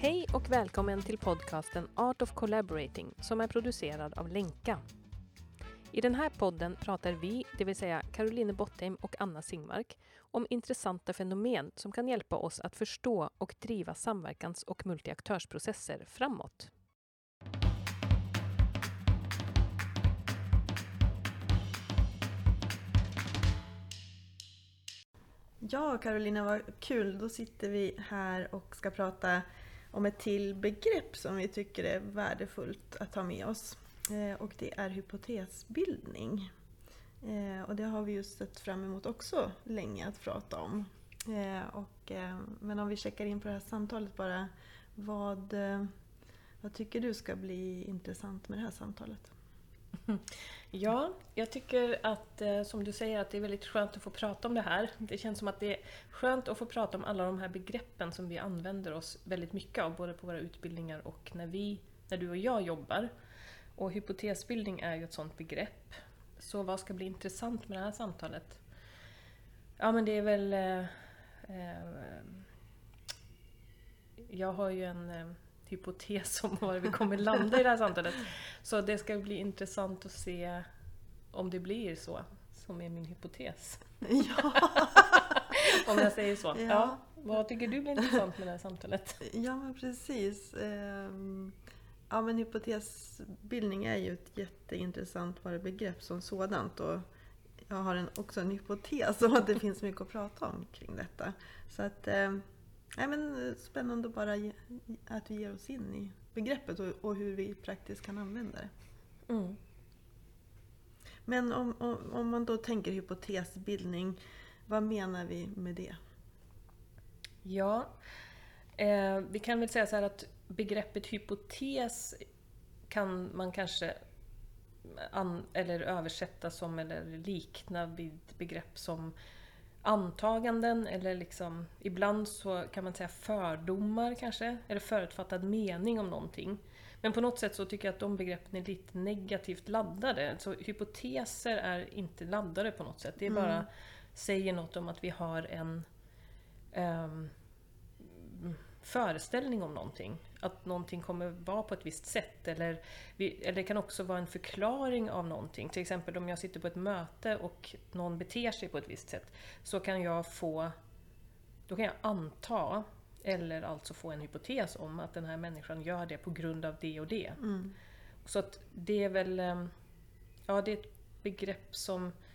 Hej och välkommen till podcasten Art of Collaborating som är producerad av Lenka. I den här podden pratar vi, det vill säga Caroline Bottheim och Anna Singmark, om intressanta fenomen som kan hjälpa oss att förstå och driva samverkans och multiaktörsprocesser framåt. Ja, Karolina, vad kul. Då sitter vi här och ska prata om ett till begrepp som vi tycker är värdefullt att ha med oss. Eh, och det är hypotesbildning. Eh, och det har vi ju sett fram emot också länge att prata om. Eh, och, eh, men om vi checkar in på det här samtalet bara. Vad, eh, vad tycker du ska bli intressant med det här samtalet? Ja, jag tycker att eh, som du säger att det är väldigt skönt att få prata om det här. Det känns som att det är skönt att få prata om alla de här begreppen som vi använder oss väldigt mycket av, både på våra utbildningar och när, vi, när du och jag jobbar. Och hypotesbildning är ju ett sådant begrepp. Så vad ska bli intressant med det här samtalet? Ja men det är väl... Eh, eh, jag har ju en eh, hypotes om var vi kommer landa i det här samtalet. Så det ska bli intressant att se om det blir så, som är min hypotes. Ja. om jag säger så. Ja. ja. Vad tycker du blir intressant med det här samtalet? Ja men precis. Um Ja men hypotesbildning är ju ett jätteintressant begrepp som sådant och jag har en, också en hypotes om att det finns mycket att prata om kring detta. Så att, eh, men spännande bara att vi ger oss in i begreppet och, och hur vi praktiskt kan använda det. Mm. Men om, om, om, man då tänker hypotesbildning, vad menar vi med det? Ja, eh, vi kan väl säga så här att begreppet hypotes kan man kanske an, eller översätta som eller likna vid begrepp som antaganden eller liksom ibland så kan man säga fördomar kanske, eller förutfattad mening om någonting. Men på något sätt så tycker jag att de begreppen är lite negativt laddade. Så hypoteser är inte laddade på något sätt. Det är bara mm. säger något om att vi har en um, föreställning om någonting. Att någonting kommer vara på ett visst sätt. Eller, eller det kan också vara en förklaring av någonting. Till exempel om jag sitter på ett möte och någon beter sig på ett visst sätt. Så kan jag få... Då kan jag anta, eller alltså få en hypotes om att den här människan gör det på grund av det och det. Mm. Så att det är väl... Ehm, ja, det är ett begrepp som Eh,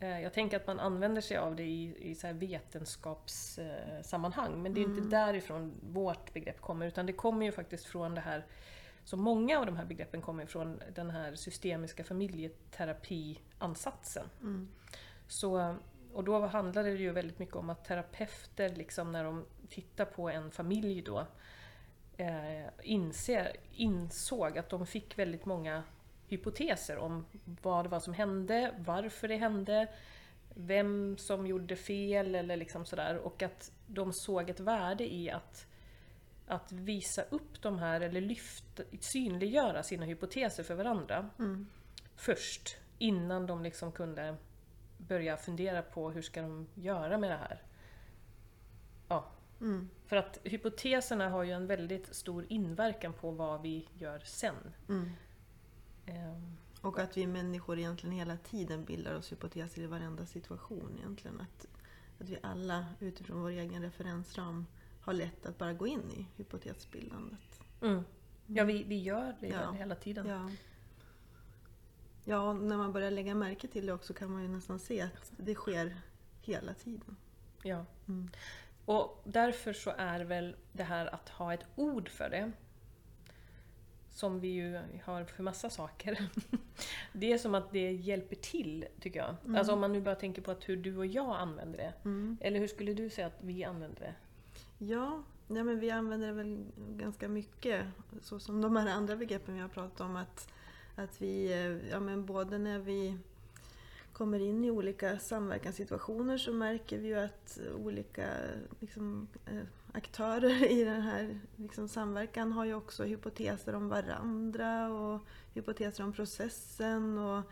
jag tänker att man använder sig av det i, i så vetenskapssammanhang, men det är mm. inte därifrån vårt begrepp kommer, utan det kommer ju faktiskt från det här, så många av de här begreppen kommer från den här systemiska familjeterapiansatsen. Mm. Så, och då handlade det ju väldigt mycket om att terapeuter, liksom när de tittar på en familj då, eh, inser, insåg att de fick väldigt många hypoteser om vad det var som hände, varför det hände, vem som gjorde fel eller liksom sådär. Och att de såg ett värde i att, att visa upp de här, eller lyfta, synliggöra sina hypoteser för varandra. Mm. Först, innan de liksom kunde börja fundera på hur ska de göra med det här. Ja. Mm. För att hypoteserna har ju en väldigt stor inverkan på vad vi gör sen. Mm. Ehm, och att vi människor egentligen hela tiden bildar oss hypoteser i varenda situation egentligen. Att, att vi alla utifrån vår egen referensram har lätt att bara gå in i hypotesbildandet. Mm. Ja, vi, vi gör det ja. hela tiden. Ja. ja, och när man börjar lägga märke till det också kan man ju nästan se att det sker hela tiden. Ja. Mm. Och därför så är väl det här att ha ett ord för det som vi ju har för massa saker. Det är som att det hjälper till, tycker jag. Mm. Alltså om man nu bara tänker på att hur du och jag använder det. Mm. Eller hur skulle du säga att vi använder det? Ja, ja men vi använder det väl ganska mycket. Så som de här andra begreppen vi har pratat om. Att, att vi, eh, ja men både när vi kommer in i olika samverkanssituationer så märker vi ju att olika liksom, eh, aktörer i den här liksom, samverkan har ju också hypoteser om varandra och hypoteser om processen. Och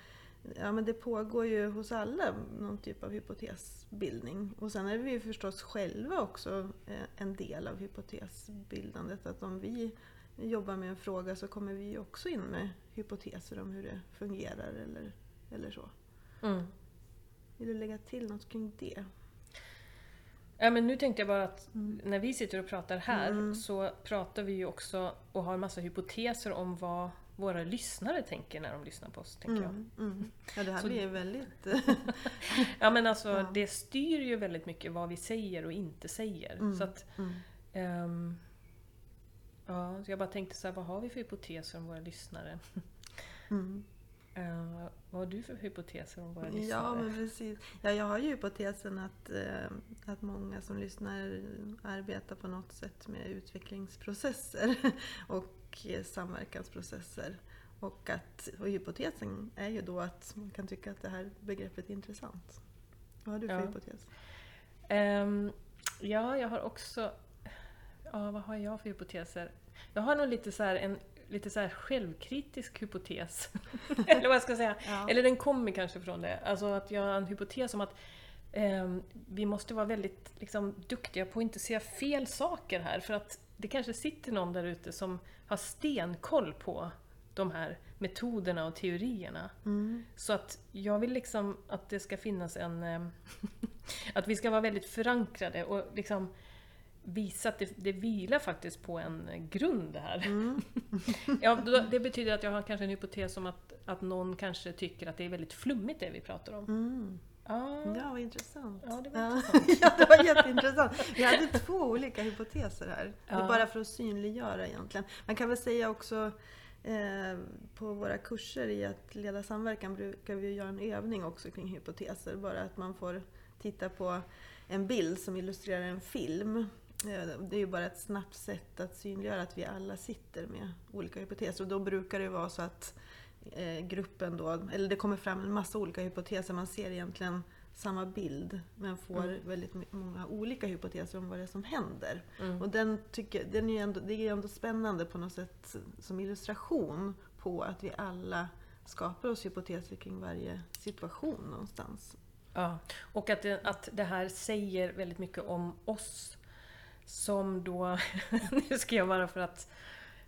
ja, men det pågår ju hos alla någon typ av hypotesbildning. Och sen är vi ju förstås själva också eh, en del av hypotesbildandet. Att om vi jobbar med en fråga så kommer vi också in med hypoteser om hur det fungerar eller, eller så. Mm. Vill du lägga till något kring det? Ja, men nu tänkte jag bara att Mm. när vi sitter och pratar här Mm. så pratar vi ju också och har en massa hypoteser om vad våra lyssnare tänker när de lyssnar på oss. Tänker jag. Mm, mm. Ja, det här Så- blir väldigt... Ja men alltså Ja. det styr ju väldigt mycket vad vi säger och inte säger. Mm. Så att, Mm. ehm, ja, så jag bara tänkte så här, vad har vi för hypoteser om våra lyssnare? Eh, vad har du för hypoteser om våra Ja, lyssnare? men precis. Ja, jag har ju hypotesen att, eh, att många som lyssnar arbetar på något sätt med utvecklingsprocesser och samverkansprocesser. Och, att, och hypotesen är ju då att man kan tycka att det här begreppet är intressant. Vad har du för Ja. hypotes? Ehm, ja, jag har också... Ja, vad har jag för hypoteser? Jag har nog lite så här, en lite så här självkritisk hypotes. Eller vad jag ska säga. Ja. Eller den kommer kanske från det. Alltså att jag har en hypotes om att ehm, vi måste vara väldigt liksom, duktiga på att inte säga fel saker här. För att det kanske sitter någon där ute som har stenkoll på de här metoderna och teorierna. Mm. Så att jag vill liksom att det ska finnas en... eh, att vi ska vara väldigt förankrade och liksom visa att det, det vilar faktiskt på en grund här. Mm. Ja, det betyder att jag har kanske en hypotes om att, att någon kanske tycker att det är väldigt flummigt det vi pratar om. Mm. Ja, Ja, vad intressant. Ja, det var ja. intressant. ja, det var jätteintressant. Vi hade två olika hypoteser här. Det är Ja. bara för att synliggöra egentligen. Man kan väl säga också eh, på våra kurser i att leda samverkan brukar vi göra en övning också kring hypoteser. Bara att man får titta på en bild som illustrerar en film. Eh, Det är ju bara ett snabbt sätt att synliggöra att vi alla sitter med olika hypoteser. Och då brukar det vara så att eh, gruppen då, eller det kommer fram en massa olika hypoteser. Man ser egentligen samma bild men får Mm. väldigt många olika hypoteser om vad det är som händer. mm. Och den tycker, den är ändå, det är ändå spännande på något sätt som illustration på att vi alla skapar oss hypoteser kring varje situation någonstans. Ja, och att det, att det här säger väldigt mycket om oss som då, nu ska jag bara för att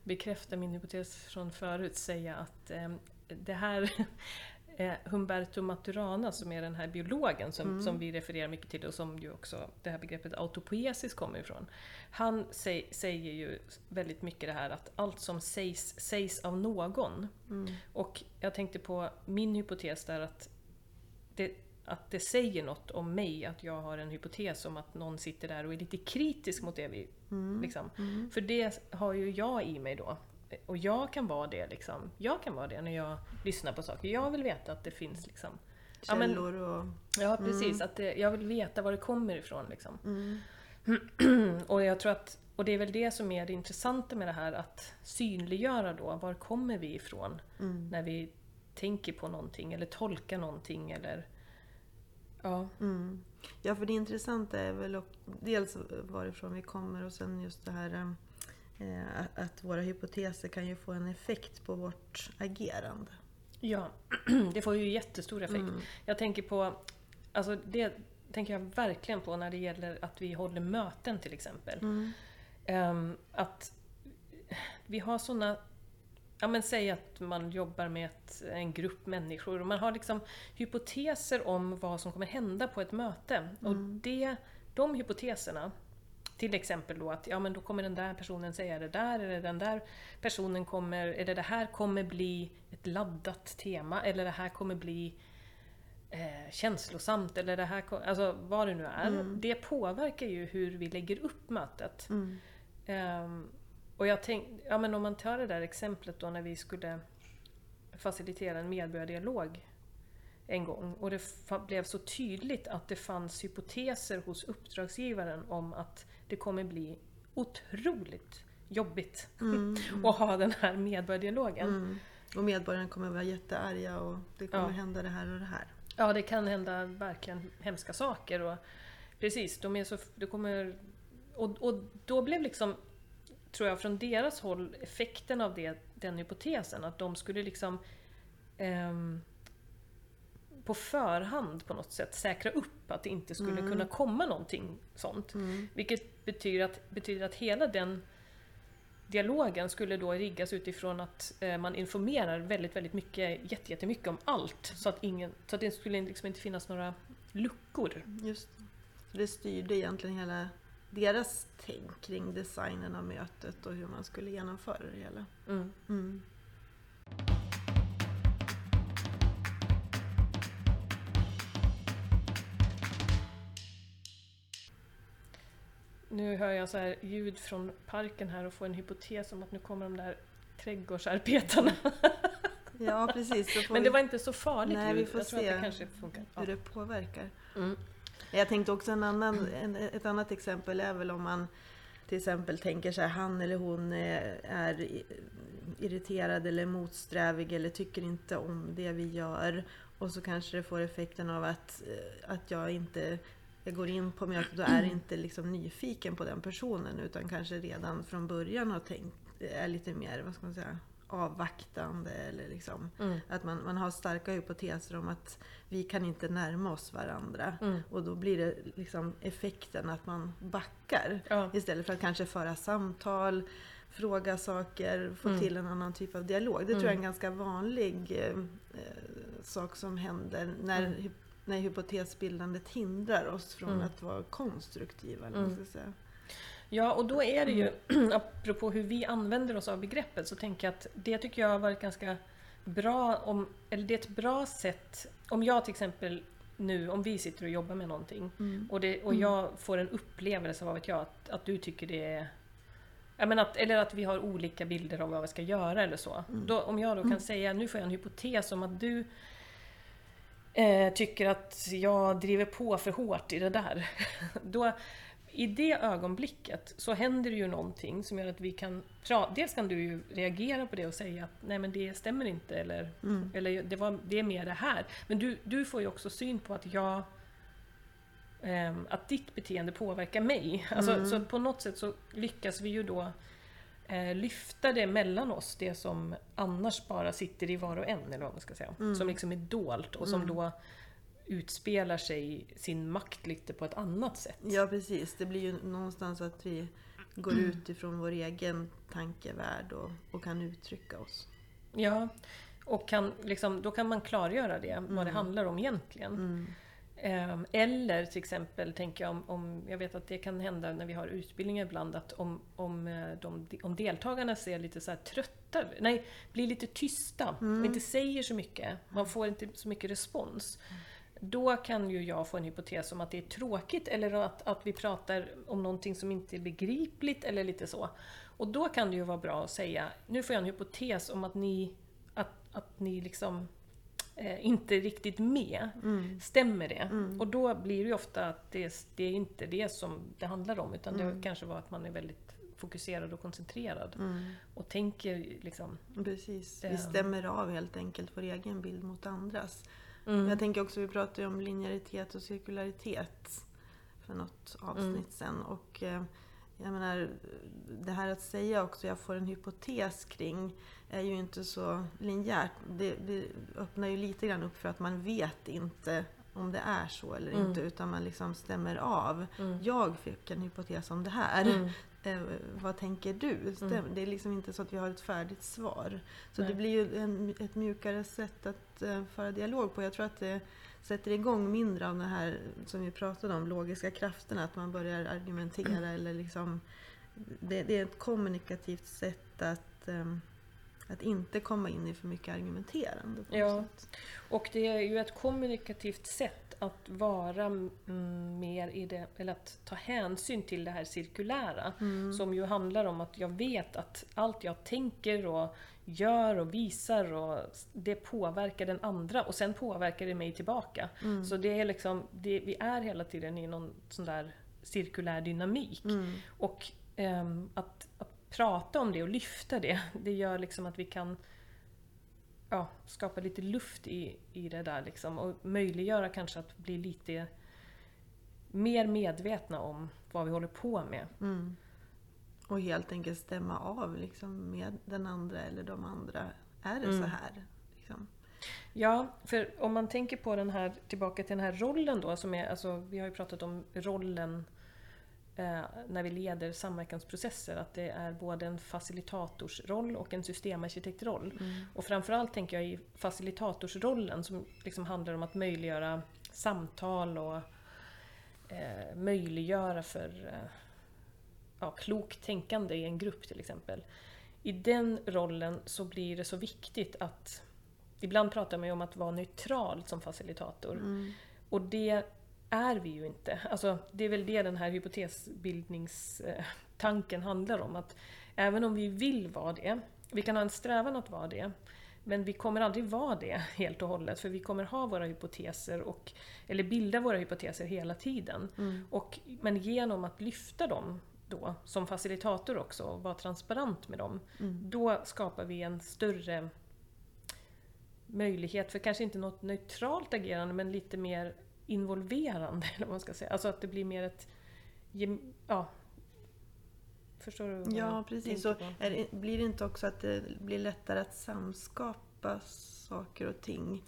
bekräfta min hypotes från förut säga att eh, det här eh, Humberto Maturana som är den här biologen som, Mm. som vi refererar mycket till och som ju också det här begreppet autopoiesis kommer ifrån. Han säg, säger ju väldigt mycket det här att allt som sägs, sägs av någon. Mm. Och jag tänkte på min hypotes där att det, att det säger något om mig, att jag har en hypotes om att någon sitter där och är lite kritisk mot det vi... Mm. Liksom. Mm. För det har ju jag i mig då. Och jag kan vara det liksom. Jag kan vara det när jag lyssnar på saker. Jag vill veta att det finns liksom... Ja, men- Källor och... Ja precis, att det, jag vill veta var det kommer ifrån liksom. Mm. Och jag tror att, och det är väl det som är det intressanta med det här att synliggöra då, var kommer vi ifrån Mm. när vi tänker på någonting eller tolkar någonting eller... Ja, Mm. Ja, för det intressanta är väl dels varifrån vi kommer och sen just det här eh, att- våra hypoteser kan ju få en effekt på vårt agerande. ja det får ju jättestor effekt. Mm. Jag tänker på, alltså det tänker jag verkligen på när det gäller att vi håller möten till exempel. Mm. Ehm, att vi har såna Ja men säg att man jobbar med ett, en grupp människor och man har liksom hypoteser om vad som kommer hända på ett möte. Och Mm. det, de hypoteserna, till exempel då att ja men då kommer den där personen säga det där, eller den där personen kommer, eller det här kommer bli ett laddat tema, eller det här kommer bli eh, känslosamt, eller det här, alltså vad det nu är. Mm. Det påverkar ju hur vi lägger upp mötet. Mm. Ehm, och jag tänkte, ja men om man tar det där exemplet då när vi skulle facilitera en medborgardialog en gång och det blev så tydligt att det fanns hypoteser hos uppdragsgivaren om att det kommer bli otroligt jobbigt Mm. att ha den här medborgardialogen. Mm. Och medborgarna kommer vara jättearga och det kommer Ja. hända det här och det här. Ja, det kan hända verkligen hemska saker. Och precis, de är så, det kommer, och, och då blev liksom, tror jag, från deras håll effekten av det, den hypotesen, att de skulle liksom ehm, på förhand på något sätt säkra upp att det inte skulle Mm. kunna komma någonting sånt. Vilket betyder att, betyder att hela den dialogen skulle då riggas utifrån att eh, man informerar väldigt, väldigt mycket, jätte- jättemycket om allt. Så att, ingen, så att det skulle liksom inte finnas några luckor. Just det. det styrde egentligen hela deras tänk kring designen av mötet och hur man skulle genomföra det hela. Mm. Mm. Nu hör jag så här ljud från parken här och får en hypotes om att nu kommer de där trädgårdsarbetarna. Ja, precis. Men vi det var inte så farligt Nej, vi ljud. får jag tror se att det kanske funkar. Hur det påverkar. Mm. Jag tänkte också en annan, en, ett annat exempel är väl om man till exempel tänker sig han eller hon eh, är, irriterad eller motsträvig eller tycker inte om det vi gör. Och så kanske det får effekten av att, eh, att jag inte jag går in på mötet och är inte liksom nyfiken på den personen utan kanske redan från början har tänkt, är lite mer, vad ska man säga, avvaktande eller liksom Mm. att man, man har starka hypoteser om att vi kan inte närma oss varandra. Mm. Och då blir det liksom effekten att man backar. Ja. Istället för att kanske föra samtal, fråga saker, få Mm. till en annan typ av dialog. Det tror jag är en Mm. ganska vanlig eh, eh, sak som händer när, Mm. när hypotesbildandet hindrar oss från Mm. att vara konstruktiva. Eller vad man ska säga. Ja, och då är det ju, apropå hur vi använder oss av begreppet, så tänker jag att det tycker jag har varit ganska bra om, eller det är ett bra sätt, om jag till exempel nu, om vi sitter och jobbar med någonting Mm. och, det, och jag får en upplevelse, vad vet jag, att, att du tycker det är jag menar att, eller att vi har olika bilder av vad vi ska göra eller så. Mm. Då, om jag då kan säga, nu får jag en hypotes om att du eh, tycker att jag driver på för hårt i det där. då, I det ögonblicket så händer det ju någonting som gör att vi kan prata. Dels kan du ju reagera på det och säga att nej men det stämmer inte eller, Mm. eller det, var, det är mer det här. Men du, du får ju också syn på att jag ehm, att ditt beteende påverkar mig. Alltså, Mm. Så på något sätt så lyckas vi ju då eh, lyfta det mellan oss, det som annars bara sitter i var och en, eller vad man ska säga. Mm. Som liksom är dolt och som Mm. då utspelar sig sin makt lite på ett annat sätt. Ja precis, det blir ju någonstans att vi går ut ifrån vår egen tankevärld och, och kan uttrycka oss. Ja, och kan, liksom, då kan man klargöra det, vad det handlar om egentligen. Mm. Ehm, Eller till exempel, tänker jag, om, om, jag vet att det kan hända när vi har utbildningar ibland, att om, om, eh, de, om deltagarna ser lite så här trötta nej, blir lite tysta och inte säger så mycket, man får inte så mycket respons. Då kan ju jag få en hypotes om att det är tråkigt eller att, att vi pratar om någonting som inte är begripligt eller lite så. Och då kan det ju vara bra att säga, nu får jag en hypotes om att ni, att, att ni liksom eh, inte är riktigt med. Mm. Stämmer det? Och då blir det ju ofta att det, det är inte det som det handlar om utan det kanske var att man är väldigt fokuserad och koncentrerad Mm. och tänker liksom... Precis, vi Ehm. stämmer av helt enkelt vår egen bild mot andras. Mm. Jag tänker också, vi pratade ju om linjäritet och cirkularitet för något avsnitt Mm. sen. Och eh, jag menar, det här att säga också, jag får en hypotes kring, är ju inte så linjärt. Det, det öppnar ju lite grann upp för att man vet inte om det är så eller Mm. inte, utan man liksom stämmer av. Mm. Jag fick en hypotes om det här. Mm. Eh, vad tänker du? Stäm, Det är liksom inte så att vi har ett färdigt svar. Så Nej. det blir ju en, ett mjukare sätt att eh, föra dialog på. Jag tror att det sätter igång mindre av det här som vi pratade om, logiska krafterna. Att man börjar argumentera eller liksom... Det, det är ett kommunikativt sätt att, eh, att inte komma in i för mycket argumenterande. Ja. sätt. Och det är ju ett kommunikativt sätt att vara mm, mer i det, eller att ta hänsyn till det här cirkulära. Mm. Som ju handlar om att jag vet att allt jag tänker och gör och visar och det påverkar den andra och sen påverkar det mig tillbaka. Mm. Så det är liksom, det, vi är hela tiden i någon sån där cirkulär dynamik. Mm. Och ehm, att, att prata om det och lyfta det, det gör liksom att vi kan ja, skapa lite luft i, i det där liksom, och möjliggöra kanske att bli lite mer medvetna om vad vi håller på med. Mm. Och helt enkelt stämma av liksom med den andra eller de andra. Är det Mm. så här? Liksom? Ja, för om man tänker på den här, tillbaka till den här rollen då, som är, alltså, vi har ju pratat om rollen när vi leder samverkansprocesser, att det är både en facilitatorsroll och en systemarkitektroll. Mm. Och framförallt tänker jag i facilitatorsrollen som liksom handlar om att möjliggöra samtal och eh, möjliggöra för eh, ja, klokt tänkande i en grupp till exempel. I den rollen så blir det så viktigt att Ibland pratar man ju om att vara neutral som facilitator. Mm. Och det är vi ju inte. Alltså, det är väl det den här hypotesbildningstanken handlar om. Att även om vi vill vara det, vi kan ha en strävan att vara det, men vi kommer aldrig vara det helt och hållet, för vi kommer ha våra hypoteser, och, eller bilda våra hypoteser hela tiden. Mm. Och, men genom att lyfta dem då, som facilitator också, och vara transparent med dem, Mm. då skapar vi en större möjlighet för kanske inte något neutralt agerande, men lite mer involverande, eller vad man ska säga. Alltså att det blir mer ett... Ja. Förstår du? vad Ja, precis. Och det, blir det inte också att det blir lättare att samskapa saker och ting?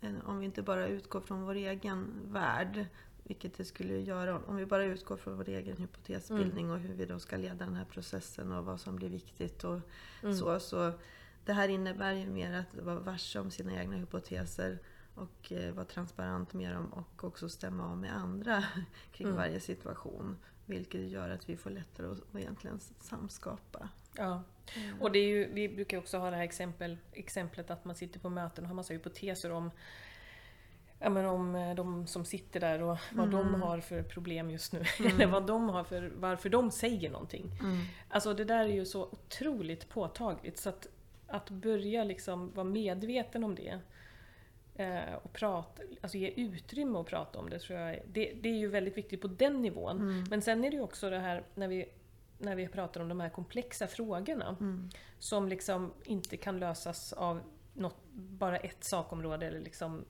än Om vi inte bara utgår från vår egen värld, vilket det skulle göra om vi bara utgår från vår egen hypotesbildning Mm. och hur vi då ska leda den här processen och vad som blir viktigt och Mm. så. så det här innebär ju mer att vara varse om sina egna hypoteser och eh, vara transparent med dem och också stämma av med andra kring Mm. varje situation. Vilket gör att vi får lättare att egentligen samskapa. Ja. Och det är ju, vi brukar också ha det här exempel, exemplet att man sitter på möten och har massa hypoteser om Ja, men om eh, de som sitter där och vad de Mm. har för problem just nu. Eller vad de har för, varför de säger någonting. Alltså det där är ju så otroligt påtagligt så att, att börja liksom vara medveten om det eh, och prata, alltså ge utrymme att prata om det tror jag det, det är ju väldigt viktigt på den nivån. Mm. Men sen är det ju också det här när vi, när vi pratar om de här komplexa frågorna Mm. som liksom inte kan lösas av något, bara ett sakområde eller liksom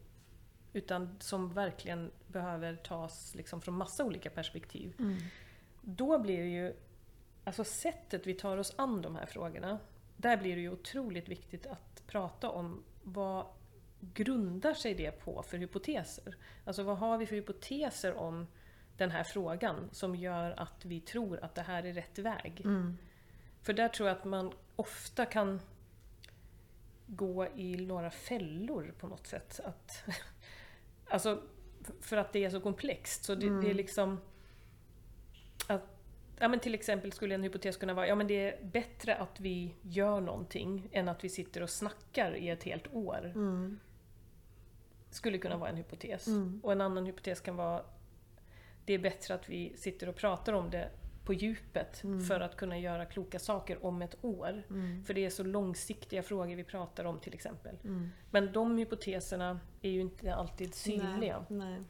utan som verkligen behöver tas liksom från massa olika perspektiv. Mm. Då blir det ju, alltså sättet vi tar oss an de här frågorna, där blir det ju otroligt viktigt att prata om vad grundar sig det på för hypoteser? Alltså vad har vi för hypoteser om den här frågan som gör att vi tror att det här är rätt väg? Mm. För där tror jag att man ofta kan gå i några fällor på något sätt. Att, alltså, för att det är så komplext. Så det, det är liksom... Att, ja, men till exempel skulle en hypotes kunna vara ja, men det är bättre att vi gör någonting än att vi sitter och snackar i ett helt år. Mm. Skulle kunna vara en hypotes. Mm. Och en annan hypotes kan vara det är bättre att vi sitter och pratar om det på djupet Mm. för att kunna göra kloka saker om ett år. Mm. För det är så långsiktiga frågor vi pratar om till exempel. Mm. Men de hypoteserna är ju inte alltid synliga. Nej, nej.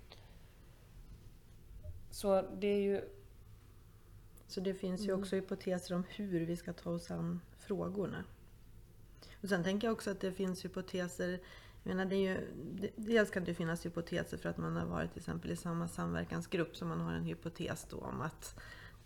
Så det är ju... Så det finns ju Mm. också hypoteser om hur vi ska ta oss an frågorna. Och sen tänker jag också att det finns hypoteser jag menar, det är ju, dels kan det finnas hypoteser för att man har varit till exempel i samma samverkansgrupp som man har en hypotes då om att,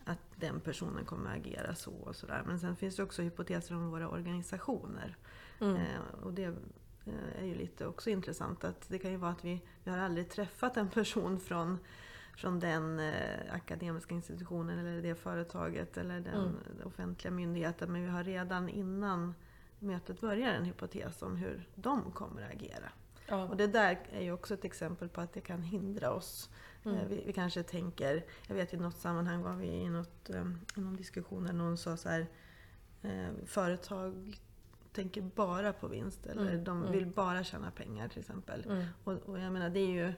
att den personen kommer att agera så och sådär. Men sen finns det också hypoteser om våra organisationer. Mm. Eh, och det eh, är ju lite också intressant att det kan ju vara att vi, vi har aldrig träffat en person från, från den eh, akademiska institutionen eller det företaget eller den Mm. offentliga myndigheten. Men vi har redan innan mötet börjar en hypotes om hur de kommer att agera. Ja. Och det där är ju också ett exempel på att det kan hindra oss. Mm. Eh, Vi, vi kanske tänker, jag vet i något sammanhang var vi i, något, eh, i någon diskussion där någon sa så här, eh, företag tänker bara på vinst eller Mm, de mm. vill bara tjäna pengar till exempel. Mm. Och, och jag menar det är ju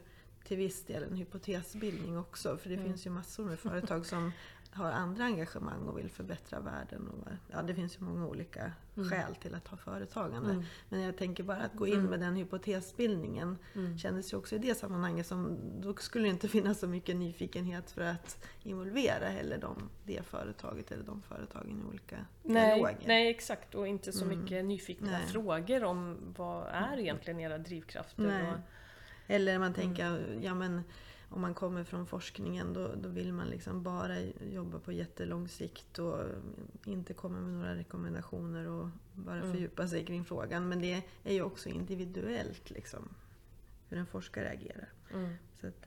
till viss del en hypotesbildning också för det Mm. finns ju massor med företag som har andra engagemang och vill förbättra världen. Och, ja, det finns ju många olika Mm. skäl till att ha företagande. Mm. Men jag tänker bara att gå in Mm. med den hypotesbildningen Mm. kändes ju också i det sammanhanget som då skulle det inte finnas så mycket nyfikenhet för att involvera heller de, det företaget eller de företagen i olika Nej, dialoger. nej, exakt. Och inte så Mm. mycket nyfikna Nej. frågor om vad är egentligen era drivkrafter? Och, Eller man tänker, ja men om man kommer från forskningen då, då vill man liksom bara jobba på jättelång sikt och inte komma med några rekommendationer och bara Mm. fördjupa sig kring frågan. Men det är ju också individuellt liksom, hur en forskare agerar. Mm. Så att,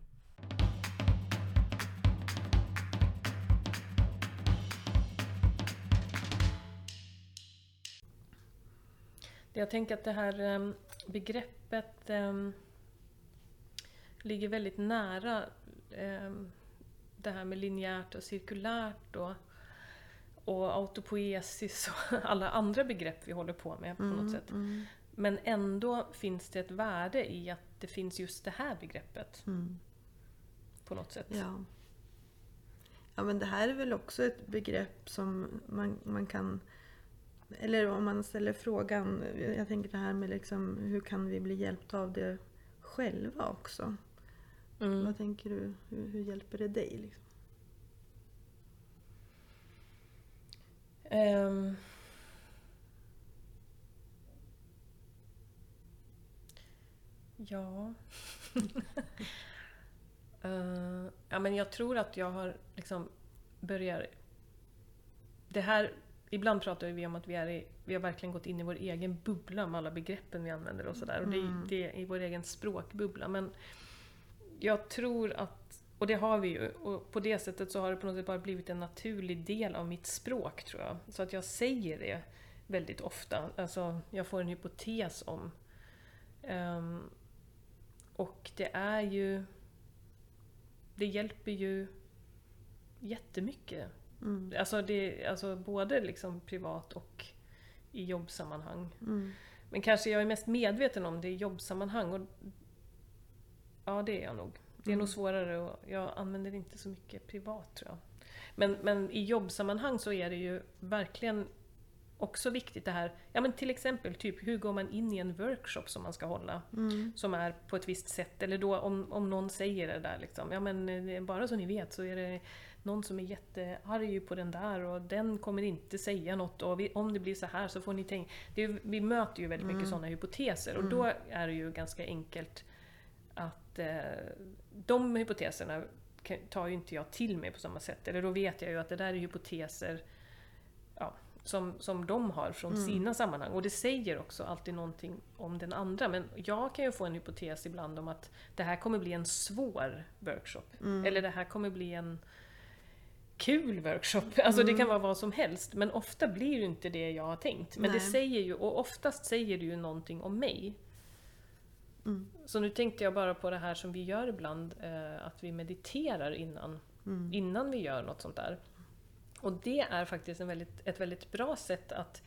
Jag tänker att det här em, begreppet em, ligger väldigt nära em, det här med linjärt och cirkulärt och, och autopoesis och alla andra begrepp vi håller på med på något sätt. mm, Men ändå finns det ett värde i att det finns just det här begreppet mm. på något sätt. Ja. ja, men det här är väl också ett begrepp som man, man kan... Eller om man ställer frågan, jag tänker det här med liksom, hur kan vi bli hjälpta av det själva också? Mm. Vad tänker du? Hur, hur hjälper det dig? Liksom? Ehm. Ja. Eh, ja, men jag tror att jag har liksom börjar... Det här, ibland pratar vi om att vi, är i, vi har verkligen gått in i vår egen bubbla med alla begreppen vi använder och sådär. Och det, Mm. det är i vår egen språkbubbla. Men jag tror att, och det har vi ju, och på det sättet så har det på något sätt bara blivit en naturlig del av mitt språk tror jag. Så att jag säger det väldigt ofta. Alltså, jag får en hypotes om. Ehm, och det är ju... Det hjälper ju jättemycket. Mm. Alltså, det, alltså både liksom privat och i jobbsammanhang. Mm. Men kanske jag är mest medveten om det i jobbsammanhang. Och ja, det är jag nog. Det är Mm. nog svårare och jag använder det inte så mycket privat tror jag. Men, men i jobbsammanhang så är det ju verkligen också viktigt det här, ja men till exempel typ hur går man in i en workshop som man ska hålla? Mm. Som är på ett visst sätt, eller då om, om någon säger det där liksom, ja men eh, bara så ni vet så är det någon som är jättearg på den där och den kommer inte säga något och vi, om det blir så här så får ni tänka. Det vi möter ju väldigt mycket Mm. sådana hypoteser och Mm. då är det ju ganska enkelt att eh, de hypoteserna tar ju inte jag till mig på samma sätt. Eller då vet jag ju att det där är hypoteser ja, som, som de har från Mm. sina sammanhang. Och det säger också alltid någonting om den andra. Men jag kan ju få en hypotes ibland om att det här kommer bli en svår workshop. Mm. Eller det här kommer bli en kul workshop. Alltså det kan vara vad som helst. Men ofta blir det inte det jag har tänkt. Men det Nej. säger ju, och oftast säger det ju någonting om mig. Mm. Så nu tänkte jag bara på det här som vi gör ibland, eh, att vi mediterar innan, Mm. innan vi gör något sånt där. Och det är faktiskt en väldigt, ett väldigt bra sätt att,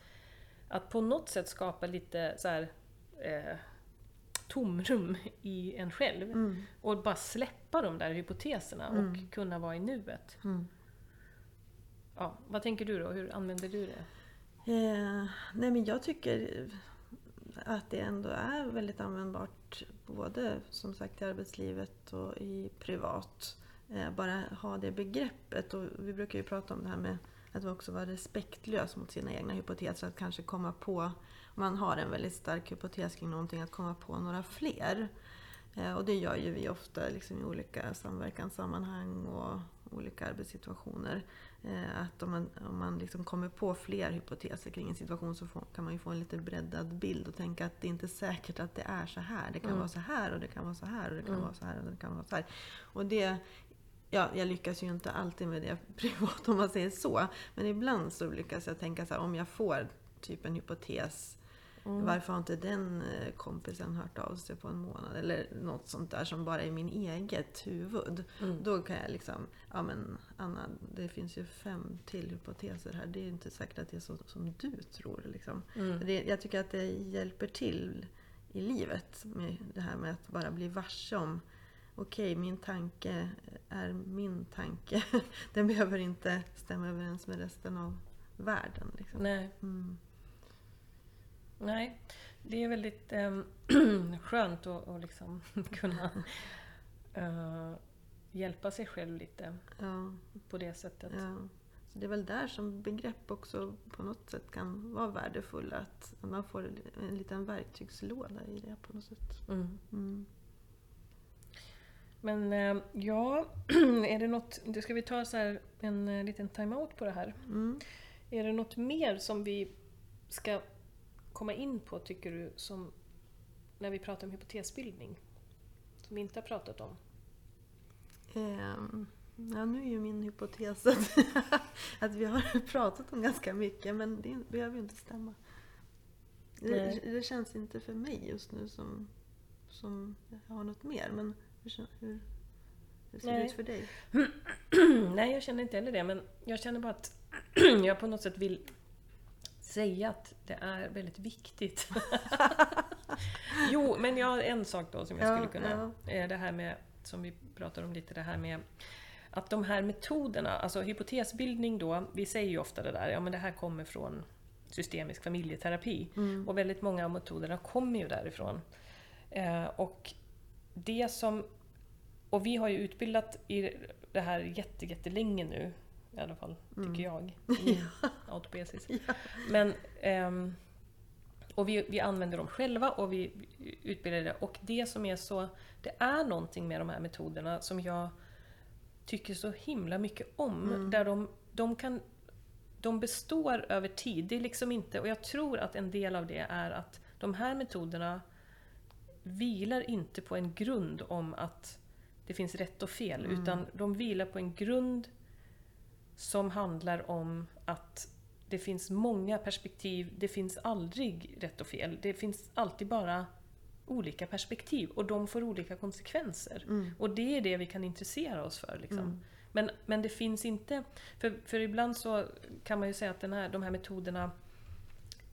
att på något sätt skapa lite så här, eh, tomrum i en själv. Mm. Och bara släppa de där hypoteserna Mm. och kunna vara i nuet. Mm. Ja, vad tänker du då? Hur använder du det? Eh, nej men jag tycker att det ändå är väldigt användbart både som sagt i arbetslivet och i privat. Eh, bara ha det begreppet och vi brukar ju prata om det här med att också vara respektlös mot sina egna hypoteser. Att kanske komma på, om man har en väldigt stark hypotes kring någonting, att komma på några fler. Eh, och det gör ju vi ofta liksom, i olika samverkanssammanhang och olika arbetssituationer. Eh, att om man, om man liksom kommer på fler hypoteser kring en situation så får, kan man ju få en lite breddad bild och tänka att det är inte säkert att det är så här. Det kan Mm. vara så här och det kan vara så här och det kan Mm. vara så här och det kan vara så här. Och det, ja, jag lyckas ju inte alltid med det privat om man säger så. Men ibland så lyckas jag tänka så här, om jag får typ en hypotes Mm. Varför har inte den eh, kompisen hört av sig på en månad? Eller något sånt där som bara är min eget huvud. Mm. Då kan jag liksom, ja men Anna, det finns ju fem till hypoteser här. Det är inte säkert att det är så som du tror. Liksom. Mm. Det, jag tycker att det hjälper till i livet med det här med att bara bli varse om Okej, min tanke är min tanke. Den behöver inte stämma överens med resten av världen. Liksom. Nej. Mm. Nej, det är väldigt eh, skönt att, att liksom kunna eh, hjälpa sig själv lite Ja, på det sättet. ja. Så det är väl där som begrepp också på något sätt kan vara värdefulla. Att man får en liten verktygslåda i det på något sätt. Mm. Mm. Men eh, ja, är det något, ska vi ta så här en eh, liten time-out på det här. Mm. Är det något mer som vi ska komma in på tycker du, som när vi pratar om hypotesbildning? Som vi inte har pratat om? Ehm, ja, nu är ju min hypotes att, att vi har pratat om ganska mycket men det behöver ju inte stämma. Det, det känns inte för mig just nu som, som jag har något mer. Men hur, hur, hur ser det Nej. ut för dig? Nej, jag känner inte heller det, men jag känner bara att jag på något sätt vill säga att det är väldigt viktigt. jo, men jag har en sak då som jag Ja, skulle kunna... eh, Det här med, som vi pratar om lite, det här med att de här metoderna, alltså hypotesbildning då, vi säger ju ofta det där, ja men det här kommer från systemisk familjeterapi. Mm. Och väldigt många av metoderna kommer ju därifrån. Eh, och det som... Och vi har ju utbildat i det här jätte, jättelänge nu, i alla fall tycker jag, i autopoiesis. Men, ehm, och vi, vi använder dem själva och vi utbildar det. Och det som är så... Det är någonting med de här metoderna som jag tycker så himla mycket om. Där de, de kan de består över tid. Det är liksom inte, och jag tror att en del av det är att de här metoderna vilar inte på en grund om att det finns rätt och fel, utan de vilar på en grund som handlar om att det finns många perspektiv, det finns aldrig rätt och fel. Det finns alltid bara olika perspektiv och de får olika konsekvenser. Och det är det vi kan intressera oss för. Liksom. Men, men det finns inte... För, för ibland så kan man ju säga att den här, de här metoderna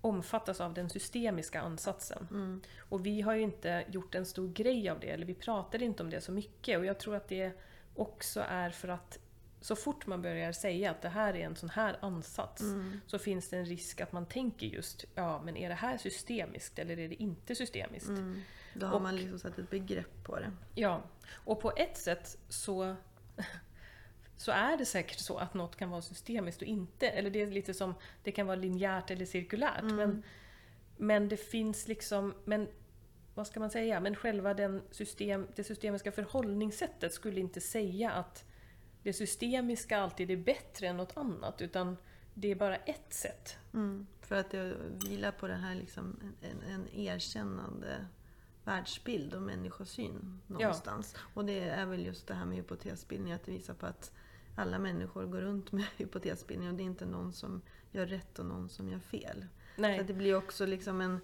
omfattas av den systemiska ansatsen. Mm. Och vi har ju inte gjort en stor grej av det, eller vi pratar inte om det så mycket. Och jag tror att det också är för att så fort man börjar säga att det här är en sån här ansats Mm. så finns det en risk att man tänker just, ja men är det här systemiskt eller är det inte systemiskt? Mm. Då har Och- man liksom satt ett begrepp på det. Ja, och på ett sätt så, så är det säkert så att något kan vara systemiskt och inte. Eller det är lite som, det kan vara linjärt eller cirkulärt. Men, men det finns liksom, men vad ska man säga, men själva den system, det systemiska förhållningssättet skulle inte säga att det systemiska alltid är bättre än något annat. Utan det är bara ett sätt. Mm. För att det vilar på det här liksom en, en erkännande världsbild och människosyn någonstans. Och det är väl just det här med hypotesbildning, att det visar på att alla människor går runt med hypotesbildning och det är inte någon som gör rätt och någon som gör fel. Så Nej. att det blir också liksom en,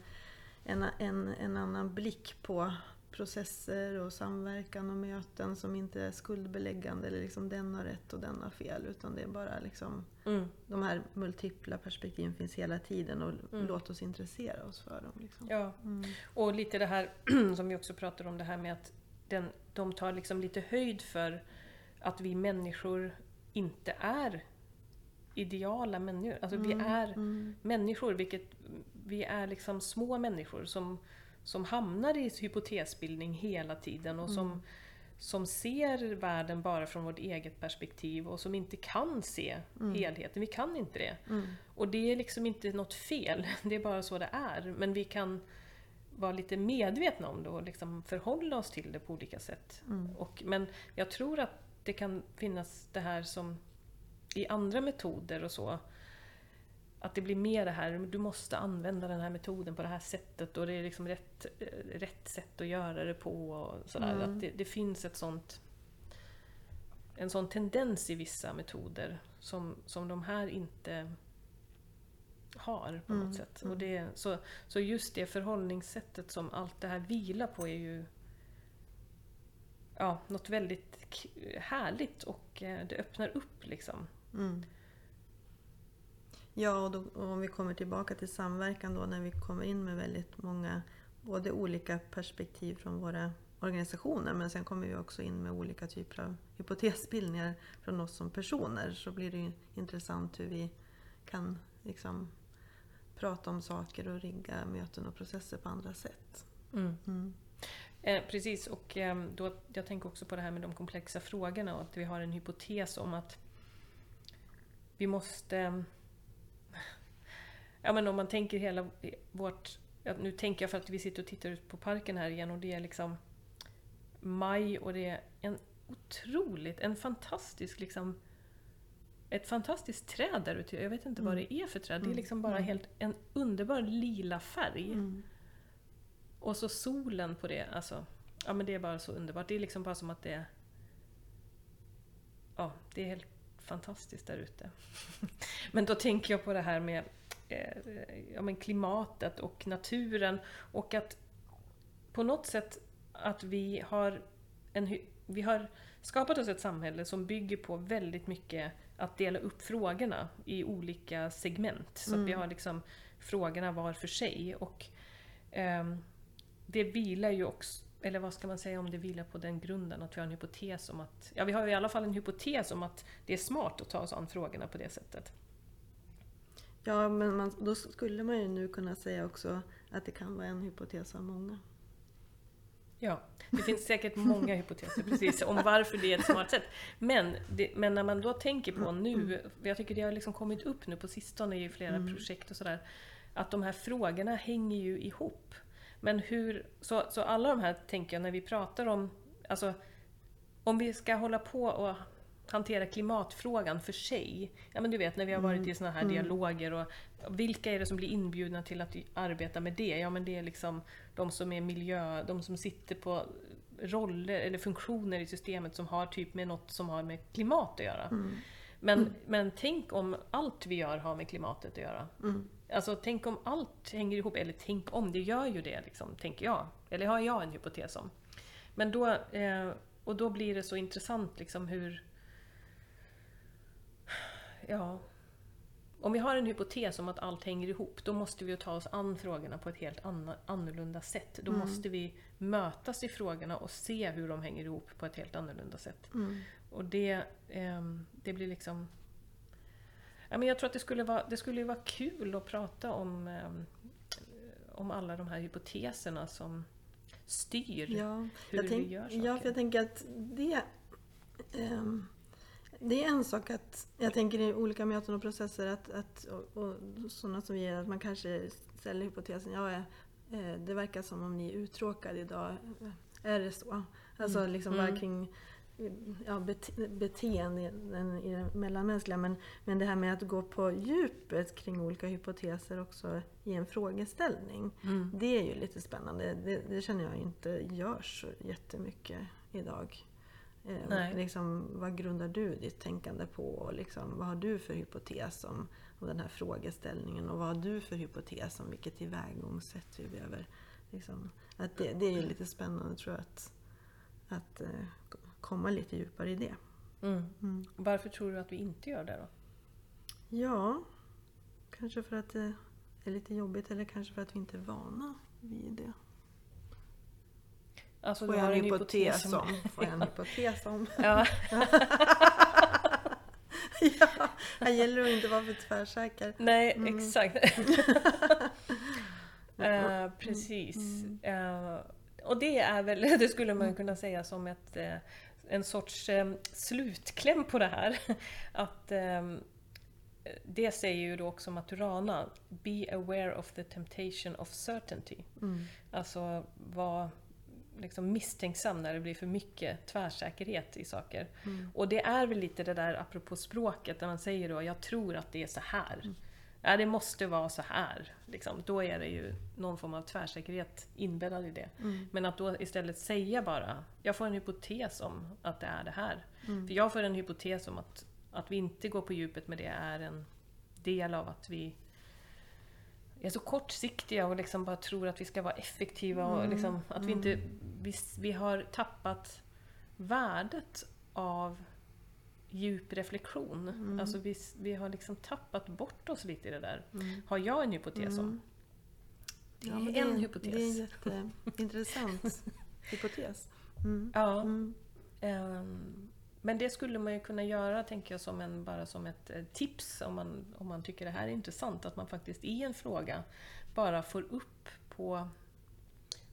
en, en, en annan blick på processer och samverkan och möten som inte är skuldbeläggande eller liksom den har rätt och den har fel. Utan det är bara liksom Mm. de här multipla perspektiven finns hela tiden och låt oss intressera oss för dem. Liksom. Ja. Mm. Och lite det här som vi också pratar om, det här med att den, de tar liksom lite höjd för att vi människor inte är ideala människor. Alltså vi är Mm. människor, vilket vi är liksom små människor som, som hamnar i hypotesbildning hela tiden och som, som ser världen bara från vårt eget perspektiv och som inte kan se helheten. Vi kan inte det. Mm. Och det är liksom inte något fel, det är bara så det är. Men vi kan vara lite medvetna om det och liksom förhålla oss till det på olika sätt. Mm. Och, men jag tror att det kan finnas det här som i andra metoder och så. Att det blir mer det här, du måste använda den här metoden på det här sättet och det är liksom rätt, eh, rätt sätt att göra det på. Och sådär. Mm. Att det, det finns ett sånt, en sån tendens i vissa metoder som, som de här inte har på något Mm, sätt. mm. Och det, så, så just det förhållningssättet som allt det här vilar på är ju ja, något väldigt härligt och eh, det öppnar upp liksom. Mm. Ja, och, då, och om vi kommer tillbaka till samverkan då när vi kommer in med väldigt många både olika perspektiv från våra organisationer men sen kommer vi också in med olika typer av hypotesbildningar från oss som personer så blir det intressant hur vi kan liksom prata om saker och rigga möten och processer på andra sätt. Mm. Eh, precis, och eh, då, jag tänker också på det här med de komplexa frågorna och att vi har en hypotes om att vi måste... Ja men om man tänker hela vårt... Ja, nu tänker jag för att vi sitter och tittar ut på parken här igen och det är liksom maj och det är en otroligt, en fantastisk liksom ett fantastiskt träd där ute. Jag vet inte vad det är för träd. Det är liksom bara helt en underbar lila färg. Mm. Och så solen på det, alltså. Ja men det är bara så underbart. Det är liksom bara som att det. Ja, det är helt fantastiskt där ute. men då tänker jag på det här med ja, men klimatet och naturen och att på något sätt att vi har, en, vi har skapat oss ett samhälle som bygger på väldigt mycket att dela upp frågorna i olika segment. Så att vi har liksom frågorna var för sig. Och ehm, det vilar ju också, eller vad ska man säga om det vilar på den grunden att vi har en hypotes om att, ja vi har i alla fall en hypotes om att det är smart att ta oss an frågorna på det sättet. Ja, men man, då skulle man ju nu kunna säga också att det kan vara en hypotes av många. Ja, det finns säkert många hypoteser precis om varför det är ett smart sätt. Men, det, men när man då tänker på nu, jag tycker det har liksom kommit upp nu på sistone i flera projekt och sådär, att de här frågorna hänger ju ihop. Men hur, så, så alla de här tänker jag när vi pratar om, alltså om vi ska hålla på och hantera klimatfrågan för sig. Ja men du vet när vi har varit i såna här dialoger och vilka är det som blir inbjudna till att arbeta med det? Ja men det är liksom de som är miljö, de som sitter på roller eller funktioner i systemet som har typ med något som har med klimat att göra. Men, men tänk om allt vi gör har med klimatet att göra. Alltså tänk om allt hänger ihop, eller tänk om, det gör ju det liksom, tänker jag. Eller har jag en hypotes om. Men då, eh, och då blir det så intressant liksom hur... Ja... Om vi har en hypotes om att allt hänger ihop, då måste vi ju ta oss an frågorna på ett helt annorlunda sätt. Då måste vi mötas i frågorna och se hur de hänger ihop på ett helt annorlunda sätt. Och det, ehm, det blir liksom... Ja, men jag tror att det skulle vara, det skulle vara kul att prata om, ehm, om alla de här hypoteserna som styr Ja, hur jag vi tänk, gör saker. ja, för jag tänker att det, ehm, det är en sak att, jag tänker i olika möten och processer att, att och, och sådana som vi är, att man kanske ställer hypotesen, ja, eh, det verkar som om ni är uttråkade idag. Är det så? Alltså liksom bara Mm. kring ja, bete, beteenden i det mellanmänskliga. Men, men det här med att gå på djupet kring olika hypoteser också i en frågeställning. Mm. Det är ju lite spännande. Det, det känner jag inte görs så jättemycket idag. Eh, Nej. liksom, vad grundar du ditt tänkande på? Och liksom, vad har du för hypotes om, om den här frågeställningen? Och vad har du för hypotes om vilket tillvägagångssätt vi behöver? Liksom, att det, det är lite spännande tror jag att, att eh, komma lite djupare i det. Mm. Mm. Varför tror du att vi inte gör det då? Ja, kanske för att det är lite jobbigt eller kanske för att vi inte är vana vid det. Alltså, Får jag en hypotes om- om? Får jag en hypotes om? Ja, ja, här gäller det att inte vara för tvärsäker. nej, Mm. exakt. Eh, precis. Eh, och det är väl, det skulle man kunna säga som ett, eh, en sorts eh, slutkläm på det här. Att eh, det säger ju då också Maturana, Be aware of the temptation of certainty. Mm. Alltså var liksom misstänksam när det blir för mycket tvärsäkerhet i saker. Mm. Och det är väl lite det där apropå språket, när man säger då jag tror att det är så här. Ja, det måste vara så här. Liksom. Då är det ju någon form av tvärsäkerhet inbäddad i det. Mm. Men att då istället säga bara, jag får en hypotes om att det är det här. Mm. För jag får en hypotes om att, att vi inte går på djupet med det är en del av att vi är så kortsiktiga och liksom bara tror att vi ska vara effektiva och Mm, liksom att vi inte... Vi, vi har tappat värdet av djup reflektion. Mm. Alltså vi, vi har liksom tappat bort oss lite i det där. Mm. Har jag en hypotes om. Mm. Det är Ja, en det, hypotes. Det är en jätteintressant hypotes. Mm. Ja. Mm. Men det skulle man ju kunna göra, tänker jag, som en, bara som ett eh, tips om man, om man tycker det här är intressant. Att man faktiskt i en fråga bara får upp på,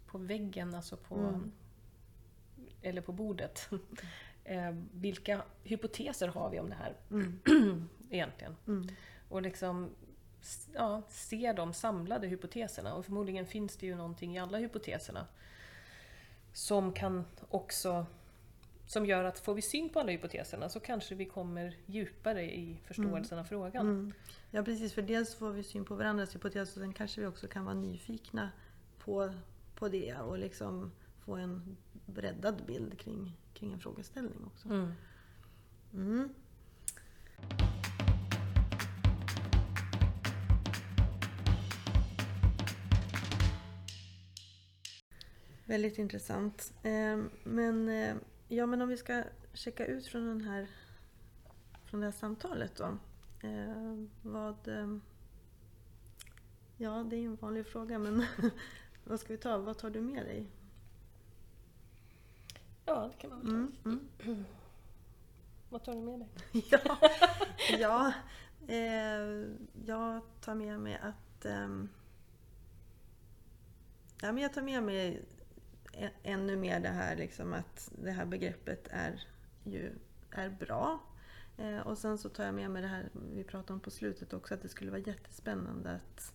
på väggen, alltså på, Mm. eller på bordet. eh, vilka hypoteser har vi om det här Mm. egentligen? Mm. Och liksom ja, se de samlade hypoteserna. Och förmodligen finns det ju någonting i alla hypoteserna som kan också som gör att får vi syn på alla hypoteserna så kanske vi kommer djupare i förståelsen av frågan. Mm. Ja precis, för dels får vi syn på varandras hypoteser och sen kanske vi också kan vara nyfikna på, på det och liksom få en breddad bild kring, kring en frågeställning också. Mm. Mm. Väldigt intressant. Eh, Men, eh, ja, men om vi ska checka ut från, den här, från det här samtalet då. Eh, Vad... eh, Ja, det är ju en vanlig fråga men vad ska vi ta? Vad tar du med dig? Ja, det kan man väl ta. Mm, mm. Vad tar du med dig? Ja, ja eh, jag tar med mig att... ehm, ja, men jag tar med mig ännu mer det här liksom att det här begreppet är ju är bra. Eh, och sen så tar jag med mig det här vi pratade om på slutet också, att det skulle vara jättespännande att,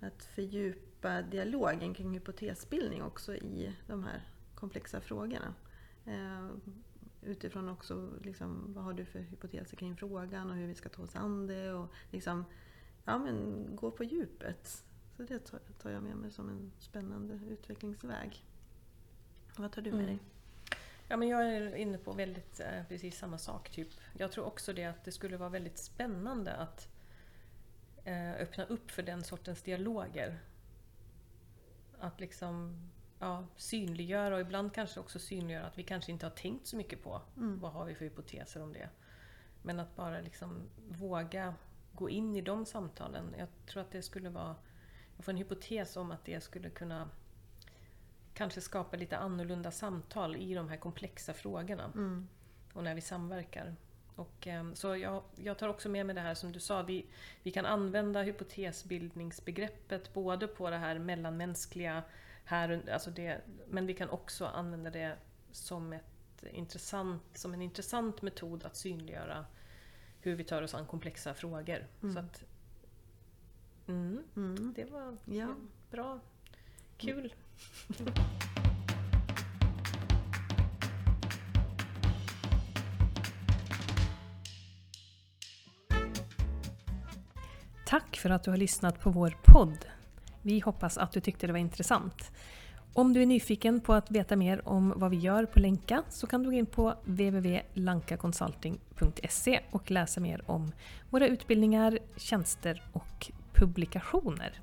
att fördjupa dialogen kring hypotesbildning också i de här komplexa frågorna. Eh, utifrån också liksom, vad har du för hypoteser kring frågan och hur vi ska ta oss an det och liksom, ja men gå på djupet. Så det tar, tar jag med mig som en spännande utvecklingsväg. Vad tar du med Mm. dig? Ja, men jag är inne på väldigt eh, precis samma sak. Typ. Jag tror också det att det skulle vara väldigt spännande att eh, öppna upp för den sortens dialoger. Att liksom ja, synliggöra och ibland kanske också synliggöra att vi kanske inte har tänkt så mycket på Mm. vad har vi för hypoteser om det. Men att bara liksom våga gå in i de samtalen. Jag tror att det skulle vara... Jag får en hypotes om att det skulle kunna kanske skapa lite annorlunda samtal i de här komplexa frågorna. Mm. Och när vi samverkar. Och, ehm, så jag, jag tar också med mig det här som du sa, vi, vi kan använda hypotesbildningsbegreppet både på det här mellanmänskliga, här, alltså det, men vi kan också använda det som, ett intressant, som en intressant metod att synliggöra hur vi tar oss an komplexa frågor. Mm. Så att, mm, Mm. det var Ja. bra. Kul. Tack för att du har lyssnat på vår podd. Vi hoppas att du tyckte det var intressant. Om du är nyfiken på att veta mer om vad vi gör på Länka så kan du gå in på www.lankaconsulting.se och läsa mer om våra utbildningar, tjänster och publikationer.